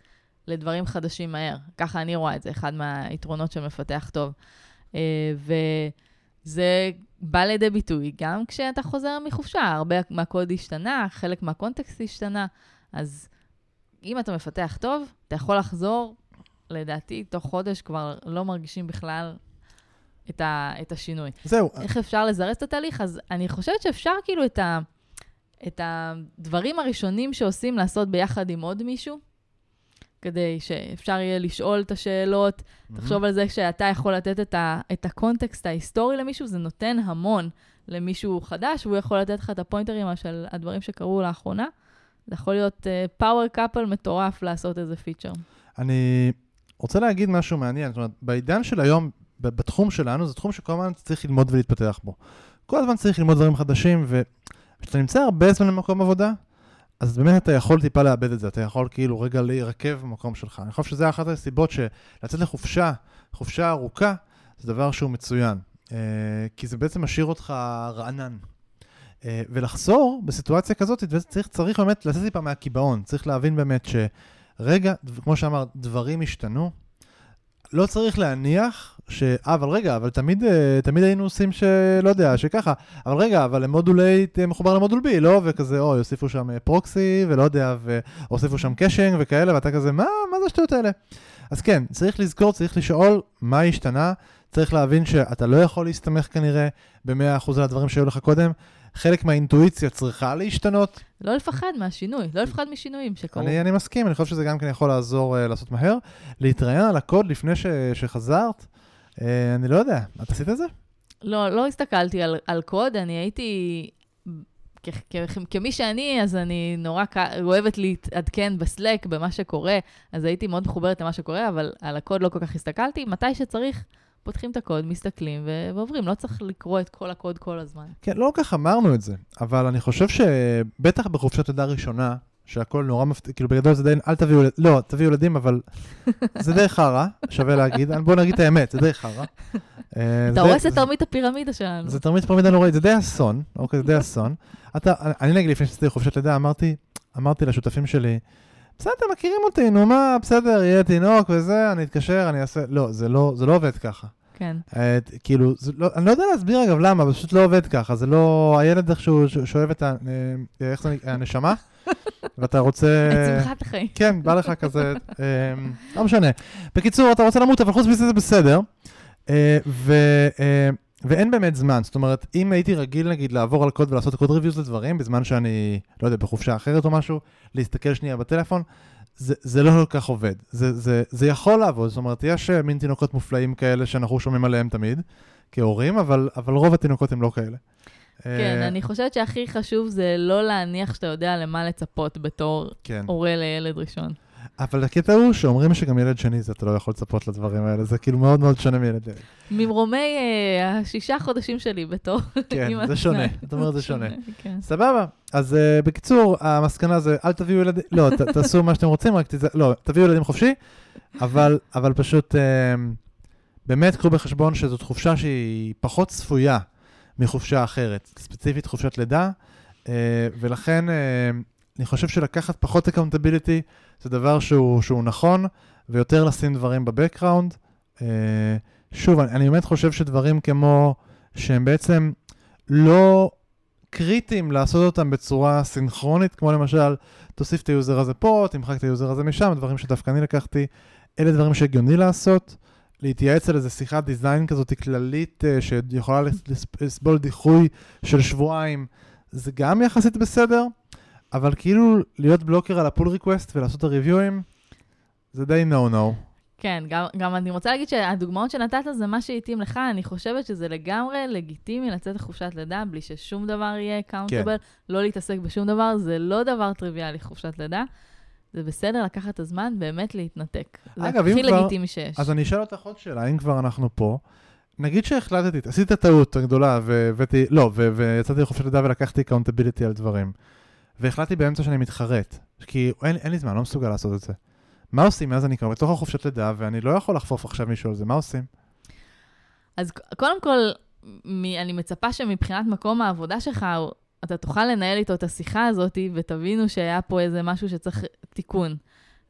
לדברים חדשים מהר. ככה אני רואה את זה, אחד מהיתרונות של מפתח טוב. אה, וזה בא לידי ביטוי גם כשאתה חוזר מחופשה. הרבה מהקוד השתנה, חלק מהקונטקסט השתנה. אז אם אתה מפתח טוב, אתה יכול לחזור, לדעתי, תוך חודש כבר לא מרגישים בכלל את, ה, את השינוי. זהו, איך אפשר לזרז את התהליך? אז אני חושבת שאפשר כאילו את, ה, את הדברים הראשונים שעושים לעשות ביחד עם עוד מישהו, כדי שאפשר יהיה לשאול את השאלות. תחשוב על זה שאתה יכול לתת את, ה, את ה context ההיסטורי למישהו, זה נותן המון למישהו חדש, והוא יכול לתת לך את הפוינטרים של הדברים שקרו לאחרונה. זה יכול להיות power אה, couple מטורף לעשות איזה feature. אני רוצה להגיד משהו מעניין. זאת אומרת, בעידן של היום, בתחום שלנו, זה תחום שכל הזמן צריך ללמוד ולהתפתח בו. כל הזמן צריך ללמוד דברים חדשים, וכשאתה נמצא הרבה זמן במקום עבודה, אז באמת אתה יכול טיפה לאבד את זה, אתה יכול כאילו רגע להירקב במקום שלך. אני חושב שזה אחת הסיבות שלצאת לחופשה, חופשה ארוכה, זה דבר שהוא מצוין. אה, כי זה בעצם משאיר אותך רענן. אה, ולחזור בסיטואציה כזאת, צריך, צריך באמת לצאת טיפה מהקיבעון, צריך להבין באמת שרגע, כמו שאמרת, דברים השתנו. לא צריך להניח ש... אה, אבל רגע, אבל תמיד, אה, תמיד היינו עושים שלא יודע, שככה. אבל רגע, אבל למודול A מחובר למודול B, לא? וכזה, אוי, הוסיפו שם proxy, ולא יודע, והוסיפו שם caching וכאלה, ואתה כזה, מה, מה זה השטויות האלה? אז כן, צריך לזכור, צריך לשאול מה השתנה, צריך להבין שאתה לא יכול להסתמך כנראה ב-100% על הדברים שהיו לך קודם. חלק מהאינטואיציה צריכה להשתנות. לא לפחד מהשינוי, לא לפחד משינויים שקרו. אני, אני מסכים, אני חושב שזה גם כן יכול לעזור uh, לעשות מהר. להתראיין על הקוד לפני ש, שחזרת, uh, אני לא יודע, את עשית את זה? לא, לא הסתכלתי על, על קוד, אני הייתי... כמי שאני, אז אני נורא אוהבת להתעדכן בסלק, במה שקורה, אז הייתי מאוד מחוברת למה שקורה, אבל על הקוד לא כל כך הסתכלתי. מתי שצריך, פותחים את הקוד, מסתכלים ועוברים, לא צריך לקרוא את כל הקוד כל הזמן. כן, לא כל כך אמרנו את זה, אבל אני חושב שבטח בחופשת לידה ראשונה, שהכל נורא מפתיע, כאילו בגדול זה די, אל תביאו, לא, תביאו ילדים, אבל <laughs> זה די חרא, שווה להגיד, בואו נגיד את האמת, זה די חרא. אה, אתה הורס את תרמית הפירמידה שלנו. זה תרמית פירמידה נוראית, זה די אסון, אוקיי, זה די <laughs> אסון. אני נגיד לפני שעשיתי חופשת לידה, אמרתי לשותפים שלי, בסדר, מכירים אותי, נו מה, בסדר, יהיה תינוק וזה, אני אתקשר, אני אעשה... לא, זה לא, זה לא עובד ככה. כן. את, כאילו, לא, אני לא יודע להסביר אגב למה, זה פשוט לא עובד ככה. זה לא, הילד איכשהו שואב את ה... אה, איך זה נקרא? הנשמה, <laughs> ואתה רוצה... את שמחת החיים. כן, בא לך כזה, אה, לא משנה. בקיצור, אתה רוצה למות, אבל חוץ מזה זה בסדר. אה, ו... ואין באמת זמן, זאת אומרת, אם הייתי רגיל נגיד לעבור על קוד ולעשות קוד ריוויוז לדברים, בזמן שאני, לא יודע, בחופשה אחרת או משהו, להסתכל שנייה בטלפון, זה, זה לא כל כך עובד. זה, זה, זה יכול לעבוד, זאת אומרת, יש אה, מין תינוקות מופלאים כאלה שאנחנו שומעים עליהם תמיד, כהורים, אבל, אבל רוב התינוקות הם לא כאלה. כן, uh, אני חושבת שהכי חשוב זה לא להניח שאתה יודע למה לצפות בתור כן. הורה לילד ראשון. אבל הקטע הוא שאומרים שגם ילד שני זה אתה לא יכול לצפות לדברים האלה, זה כאילו מאוד מאוד שונה מילד ילד. ממרומי uh, השישה חודשים שלי בתור <laughs> כן, זה שונה, <laughs> את אומרת זה שונה. כן. סבבה, אז uh, בקיצור, המסקנה זה אל תביאו ילדים, לא, ת, <laughs> תעשו מה שאתם רוצים, רק תזה, לא, תביאו ילדים חופשי, אבל, אבל פשוט uh, באמת קחו בחשבון שזאת חופשה שהיא פחות צפויה מחופשה אחרת, ספציפית חופשת לידה, ולכן... אני חושב שלקחת פחות accountability זה דבר שהוא, שהוא נכון, ויותר לשים דברים ב background. אה, שוב, אני, אני באמת חושב שדברים כמו, שהם בעצם לא קריטיים לעשות אותם בצורה סינכרונית, כמו למשל, תוסיף את ה user הזה פה, תמחק את ה user הזה משם, דברים שדווקא אני לקחתי, אלה דברים שהגיוני לעשות. להתייעץ על איזה שיחת design כזאת כללית, אה, שיכולה לסבול דיחוי של שבועיים, זה גם יחסית בסדר. אבל כאילו להיות blocker על ה pull request ולעשות את הריוויואים, זה די נו נו. כן, גם, גם אני רוצה להגיד שהדוגמאות שנתת זה מה שהתאים לך, אני חושבת שזה לגמרי לגיטימי לצאת לחופשת לידה בלי ששום דבר יהיה accountable, כן. לא להתעסק בשום דבר, זה לא דבר טריוויאלי חופשת לידה. זה בסדר לקחת את הזמן באמת להתנתק. אגב, זה הכי לגיטימי שיש. אז אני אשאל אותך עוד שאלה, אם כבר אנחנו פה, נגיד שהחלטתי, עשית טעות גדולה, והבאתי, לא, ויצאתי לחופשת לידה ולקחתי accountability על דברים. והחלטתי באמצע שאני מתחרט, כי אין, אין לי זמן, לא מסוגל לעשות את זה. מה עושים אז אני כבר בתוך החופשת לידה, ואני לא יכול לחפוף עכשיו מישהו על זה, מה עושים? אז קודם כל, אני מצפה שמבחינת מקום העבודה שלך, אתה תוכל לנהל איתו את השיחה הזאת, ותבינו שהיה פה איזה משהו שצריך תיקון.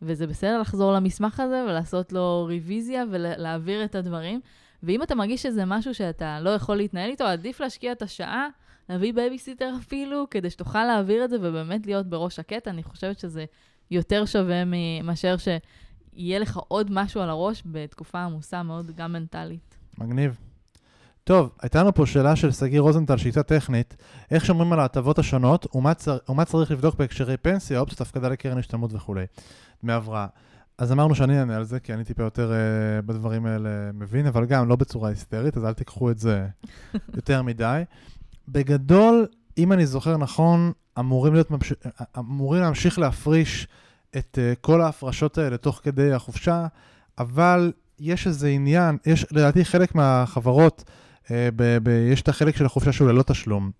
וזה בסדר לחזור למסמך הזה ולעשות לו ריוויזיה ולהעביר את הדברים. ואם אתה מרגיש שזה משהו שאתה לא יכול להתנהל איתו, עדיף להשקיע את השעה להביא בייביסיטר אפילו, כדי שתוכל להעביר את זה ובאמת להיות בראש שקט. אני חושבת שזה יותר שווה מאשר שיהיה לך עוד משהו על הראש בתקופה עמוסה מאוד, גם מנטלית. מגניב. טוב, הייתה לנו פה שאלה של שגיא רוזנטל, שהיא טכנית, איך שומרים על ההטבות השונות ומה, צר, ומה צריך לבדוק בהקשרי פנסיה, אופציות הפקדה לקרן השתלמות וכולי, דמי הבראה. אז אמרנו שאני אענה על זה, כי אני טיפה יותר uh, בדברים האלה מבין, אבל גם לא בצורה היסטרית, אז אל תיקחו את זה <laughs> יותר מדי. בגדול, אם אני זוכר נכון, אמורים, להיות ממש... אמורים להמשיך להפריש את uh, כל ההפרשות האלה תוך כדי החופשה, אבל יש איזה עניין, יש לדעתי חלק מהחברות, uh, ב- ב- יש את החלק של החופשה שהוא ללא תשלום.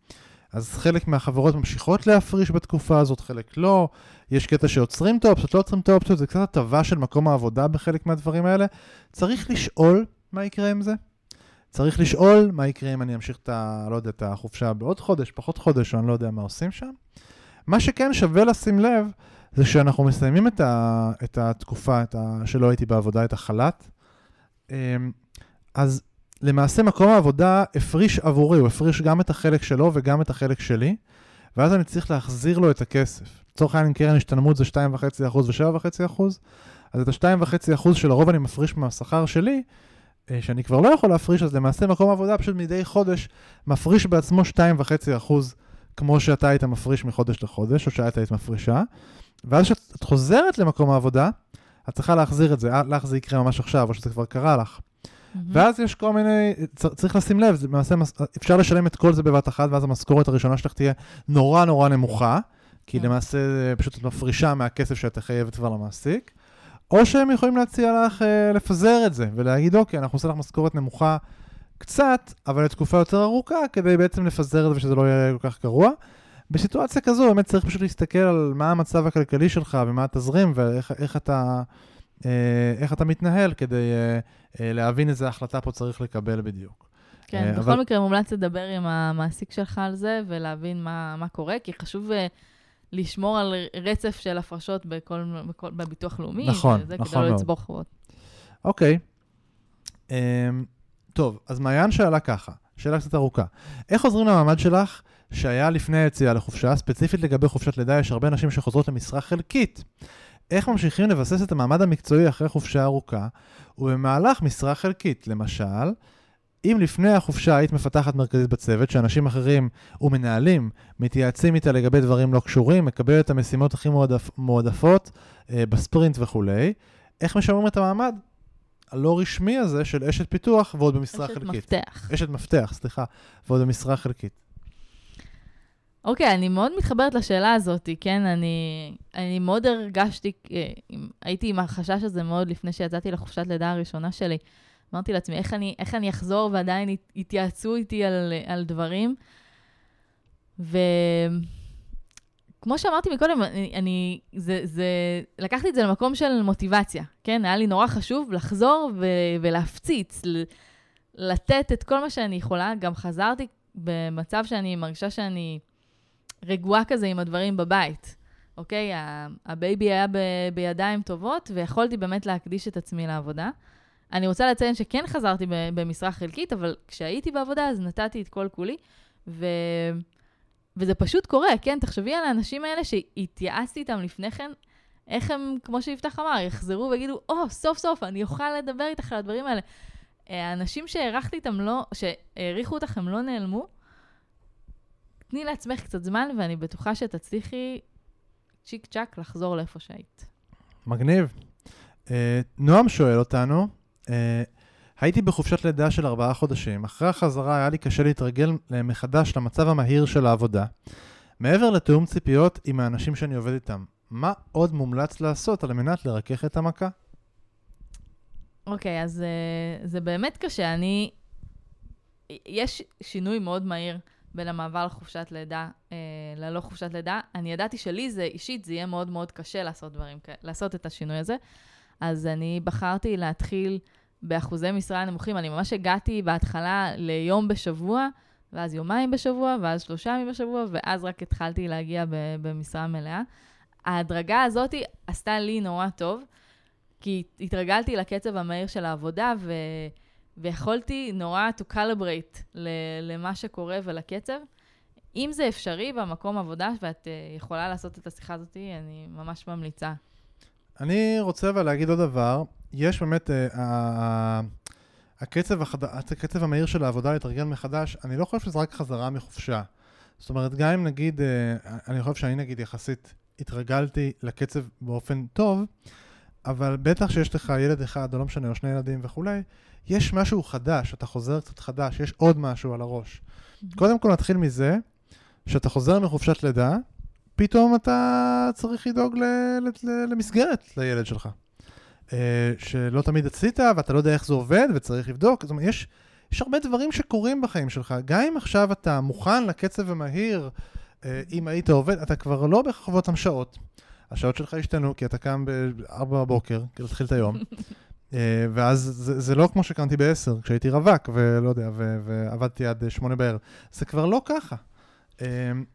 אז חלק מהחברות ממשיכות להפריש בתקופה הזאת, חלק לא. יש קטע שעוצרים את האופציות, לא עוצרים את האופציות, זה קצת הטבה של מקום העבודה בחלק מהדברים האלה. צריך לשאול מה יקרה עם זה. צריך לשאול מה יקרה אם אני אמשיך את ה... לא יודע, את החופשה בעוד חודש, פחות חודש, או אני לא יודע מה עושים שם. מה שכן שווה לשים לב, זה שאנחנו מסיימים את, ה, את התקופה את ה, שלא הייתי בעבודה, את החל"ת. אמ, אז למעשה מקום העבודה הפריש עבורי, הוא הפריש גם את החלק שלו וגם את החלק שלי, ואז אני צריך להחזיר לו את הכסף. לצורך העניין קרן השתלמות זה 2.5% ו-7.5%, אז את ה-2.5% שלרוב אני מפריש מהשכר שלי, שאני כבר לא יכול להפריש, אז למעשה מקום העבודה פשוט מדי חודש מפריש בעצמו 2.5% כמו שאתה היית מפריש מחודש לחודש, או שאת היית מפרישה, ואז כשאת חוזרת למקום העבודה, את צריכה להחזיר את זה, אה, לך זה יקרה ממש עכשיו, או שזה כבר קרה לך. Mm-hmm. ואז יש כל מיני, צריך לשים לב, זה למעשה, אפשר לשלם את כל זה בבת אחת, ואז המשכורת הראשונה שלך תהיה נורא נורא נמוכה, כי mm-hmm. למעשה פשוט את מפרישה מהכסף שאת חייבת כבר למעסיק, או שהם יכולים להציע לך אה, לפזר את זה, ולהגיד, אוקיי, אנחנו עושים לך משכורת נמוכה קצת, אבל לתקופה יותר ארוכה, כדי בעצם לפזר את זה ושזה לא יהיה כל כך גרוע. בסיטואציה כזו באמת צריך פשוט להסתכל על מה המצב הכלכלי שלך ומה התזרים ואיך אתה, אה, איך אתה מתנהל כדי אה, אה, להבין איזה החלטה פה צריך לקבל בדיוק. כן, אבל... בכל מקרה מומלץ לדבר עם המעסיק שלך על זה ולהבין מה, מה קורה, כי חשוב לשמור על רצף של הפרשות בכל, בכל, בביטוח לאומי. נכון, וזה, נכון כדי לא לצבור חובות. אוקיי. Um, טוב, אז מעיין שאלה ככה, שאלה קצת ארוכה. איך עוזרים למעמד שלך שהיה לפני היציאה לחופשה, ספציפית לגבי חופשת לידה, יש הרבה נשים שחוזרות למשרה חלקית. איך ממשיכים לבסס את המעמד המקצועי אחרי חופשה ארוכה, ובמהלך משרה חלקית? למשל, אם לפני החופשה היית מפתחת מרכזית בצוות, שאנשים אחרים ומנהלים מתייעצים איתה לגבי דברים לא קשורים, מקבל את המשימות הכי מועדפ, מועדפות אה, בספרינט וכולי, איך משמרים את המעמד הלא רשמי הזה של אשת פיתוח ועוד במשרה אשת חלקית? אשת מפתח. אשת מפתח, סליחה, ועוד במשרה חלקית. אוקיי, okay, אני מאוד מתחברת לשאלה הזאת, כן? אני, אני מאוד הרגשתי, אה, הייתי עם החשש הזה מאוד לפני שיצאתי לחופשת לידה הראשונה שלי. אמרתי לעצמי, איך אני, איך אני אחזור ועדיין יתייעצו איתי על, על דברים? וכמו שאמרתי מקודם, אני, אני זה, זה, לקחתי את זה למקום של מוטיבציה, כן? היה לי נורא חשוב לחזור ו, ולהפציץ, לתת את כל מה שאני יכולה. גם חזרתי במצב שאני מרגישה שאני רגועה כזה עם הדברים בבית. אוקיי? ה baby היה ב, בידיים טובות, ויכולתי באמת להקדיש את עצמי לעבודה. אני רוצה לציין שכן חזרתי במשרה חלקית, אבל כשהייתי בעבודה אז נתתי את כל כולי, ו... וזה פשוט קורה, כן? תחשבי על האנשים האלה שהתייעצתי איתם לפני כן, איך הם, כמו שיפתח אמר, יחזרו ויגידו, או, או, סוף סוף, אני אוכל לדבר איתך על הדברים האלה. האנשים שהערכתי איתם לא, שהעריכו אותך, הם לא נעלמו. תני לעצמך קצת זמן, ואני בטוחה שתצליחי צ'יק צ'אק לחזור לאיפה שהיית. מגניב. Uh, נועם שואל אותנו, הייתי בחופשת לידה של ארבעה חודשים. אחרי החזרה היה לי קשה להתרגל מחדש למצב המהיר של העבודה. מעבר לתיאום ציפיות עם האנשים שאני עובד איתם, מה עוד מומלץ לעשות על מנת לרכך את המכה? אוקיי, okay, אז uh, זה באמת קשה. אני... יש שינוי מאוד מהיר בין המעבר לחופשת לידה אה, ללא חופשת לידה. אני ידעתי שלי זה אישית, זה יהיה מאוד מאוד קשה לעשות דברים לעשות את השינוי הזה. אז אני בחרתי להתחיל באחוזי משרה נמוכים. אני ממש הגעתי בהתחלה ליום בשבוע, ואז יומיים בשבוע, ואז שלושה ימים בשבוע, ואז רק התחלתי להגיע במשרה מלאה. ההדרגה הזאת עשתה לי נורא טוב, כי התרגלתי לקצב המהיר של העבודה, ו... ויכולתי נורא to calibrate למה שקורה ולקצב. אם זה אפשרי במקום עבודה ואת uh, יכולה לעשות את השיחה הזאת, אני ממש ממליצה. אני רוצה אבל להגיד עוד דבר, יש באמת, uh, הקצב, החד... הקצב המהיר של העבודה להתארגן מחדש, אני לא חושב שזה רק חזרה מחופשה. זאת אומרת, גם אם נגיד, uh, אני חושב שאני נגיד יחסית התרגלתי לקצב באופן טוב, אבל בטח שיש לך ילד אחד, או לא משנה, או שני ילדים וכולי, יש משהו חדש, אתה חוזר קצת חדש, יש עוד משהו על הראש. Mm-hmm. קודם כל נתחיל מזה, שאתה חוזר מחופשת לידה, פתאום אתה צריך לדאוג ל- ל- ל- למסגרת לילד שלך. Uh, שלא תמיד עשית, ואתה לא יודע איך זה עובד, וצריך לבדוק. זאת אומרת, יש, יש הרבה דברים שקורים בחיים שלך. גם אם עכשיו אתה מוכן לקצב המהיר, uh, אם היית עובד, אתה כבר לא בהכרח עובד אותם שעות. השעות שלך השתנו, כי אתה קם ב-4 בבוקר, כדי להתחיל את היום. <laughs> אה, ואז זה, זה לא כמו שקמתי בעשר, כשהייתי רווק, ולא יודע, ו, ועבדתי עד אה, שמונה בערב. זה כבר לא ככה. אה,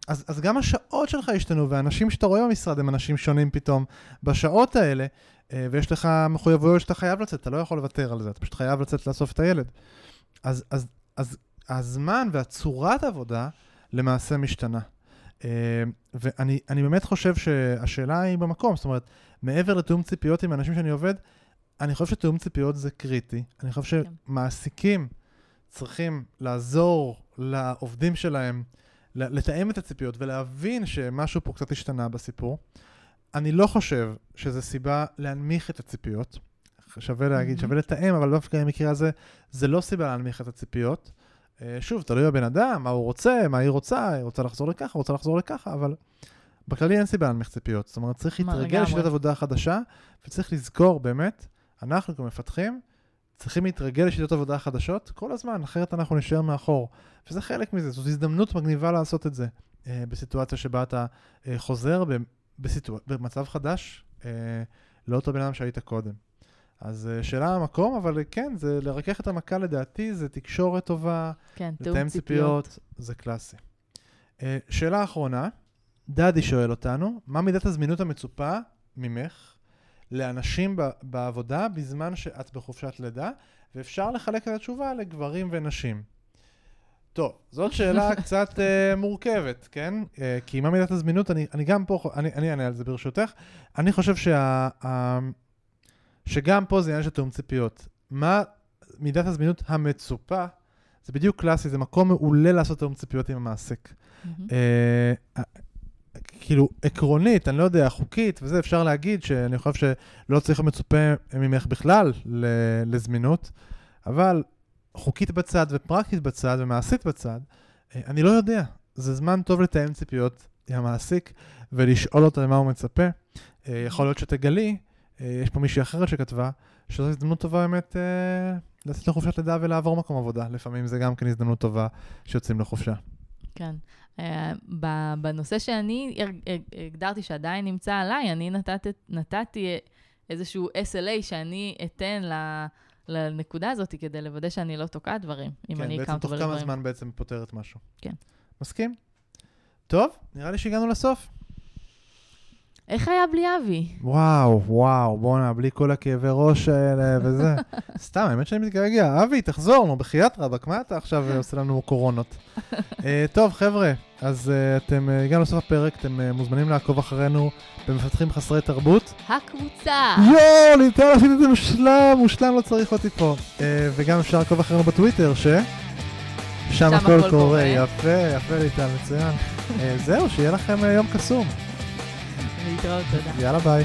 אז, אז גם השעות שלך השתנו, והאנשים שאתה רואה במשרד הם אנשים שונים פתאום. בשעות האלה, ויש לך מחויבויות שאתה חייב לצאת, אתה לא יכול לוותר על זה, אתה פשוט חייב לצאת לאסוף את הילד. אז, אז, אז הזמן והצורת העבודה למעשה משתנה. ואני באמת חושב שהשאלה היא במקום, זאת אומרת, מעבר לתיאום ציפיות עם אנשים שאני עובד, אני חושב שתיאום ציפיות זה קריטי. אני חושב כן. שמעסיקים צריכים לעזור לעובדים שלהם לתאם את הציפיות ולהבין שמשהו פה קצת השתנה בסיפור. אני לא חושב שזו סיבה להנמיך את הציפיות. שווה להגיד, mm-hmm. שווה לתאם, אבל דווקא במקרה הזה, זה לא סיבה להנמיך את הציפיות. אה, שוב, תלוי בבן אדם, מה הוא רוצה, מה היא רוצה, היא רוצה לחזור לככה, רוצה לחזור לככה, אבל בכללי אין סיבה להנמיך ציפיות. זאת אומרת, צריך להתרגל לשיטת עבודה חדשה, וצריך לזכור באמת אנחנו כמפתחים צריכים להתרגל לשיטות עבודה חדשות כל הזמן, אחרת אנחנו נשאר מאחור. וזה חלק מזה, זאת הזדמנות מגניבה לעשות את זה אה, בסיטואציה שבה אתה אה, חוזר בסיטואצ... במצב חדש אה, לאותו בן אדם שהיית קודם. אז אה, שאלה המקום, אבל כן, זה לרכך את המכה לדעתי, זה תקשורת טובה, כן, לתאם ציפיות, זה קלאסי. אה, שאלה אחרונה, דדי שואל אותנו, מה מידת הזמינות המצופה ממך לאנשים בעבודה בזמן שאת בחופשת לידה, ואפשר לחלק את התשובה לגברים ונשים. טוב, זאת שאלה <laughs> קצת uh, מורכבת, כן? Uh, כי מה מידת הזמינות, אני, אני גם פה, אני, אני אענה על זה ברשותך. אני חושב שה, uh, שגם פה זה עניין של תיאום ציפיות. מה מידת הזמינות המצופה, זה בדיוק קלאסי, זה מקום מעולה לעשות תיאום ציפיות עם המעסיק. Mm-hmm. Uh, כאילו, עקרונית, אני לא יודע, חוקית וזה, אפשר להגיד שאני חושב שלא צריך מצופה ממך בכלל לזמינות, אבל חוקית בצד ופרקטית בצד ומעשית בצד, אה, אני לא יודע. זה זמן טוב לתאם ציפיות עם המעסיק ולשאול אותו למה הוא מצפה. אה, יכול להיות שתגלי, אה, יש פה מישהי אחרת שכתבה, שזו הזדמנות טובה באמת לצאת לחופשת לידה ולעבור מקום עבודה. לפעמים זה גם כן הזדמנות טובה שיוצאים לחופשה. כן. בנושא שאני הגדרתי שעדיין נמצא עליי, אני נתת, נתתי איזשהו SLA שאני אתן לנקודה הזאת כדי לוודא שאני לא תוקעת דברים, אם כן, אני accountable לדברים. כן, בעצם תוך כמה זמן בעצם פותרת משהו. כן. מסכים? טוב, נראה לי שהגענו לסוף. איך היה בלי אבי? וואו, וואו, בואנה, בלי כל הכאבי ראש האלה וזה. <laughs> סתם, האמת שאני מתגעגע. אבי, תחזור, נו, בחייאת רבאק, מה אתה עכשיו <laughs> עושה לנו קורונות? אה, טוב, חבר'ה, אז אה, אתם אה, הגענו לסוף הפרק, אתם אה, מוזמנים לעקוב אחרינו במפתחים חסרי תרבות. הקבוצה! יואו, ניתן לעשות את זה מושלם, מושלם לא צריך אותי פה. Uh, וגם אפשר לעקוב אחרינו בטוויטר, ש... שם הכל קורה. יפה, יפה ליטל, מצוין. <laughs> זהו, שיהיה לכם יום קסום. להתראות, תודה. יאללה ביי.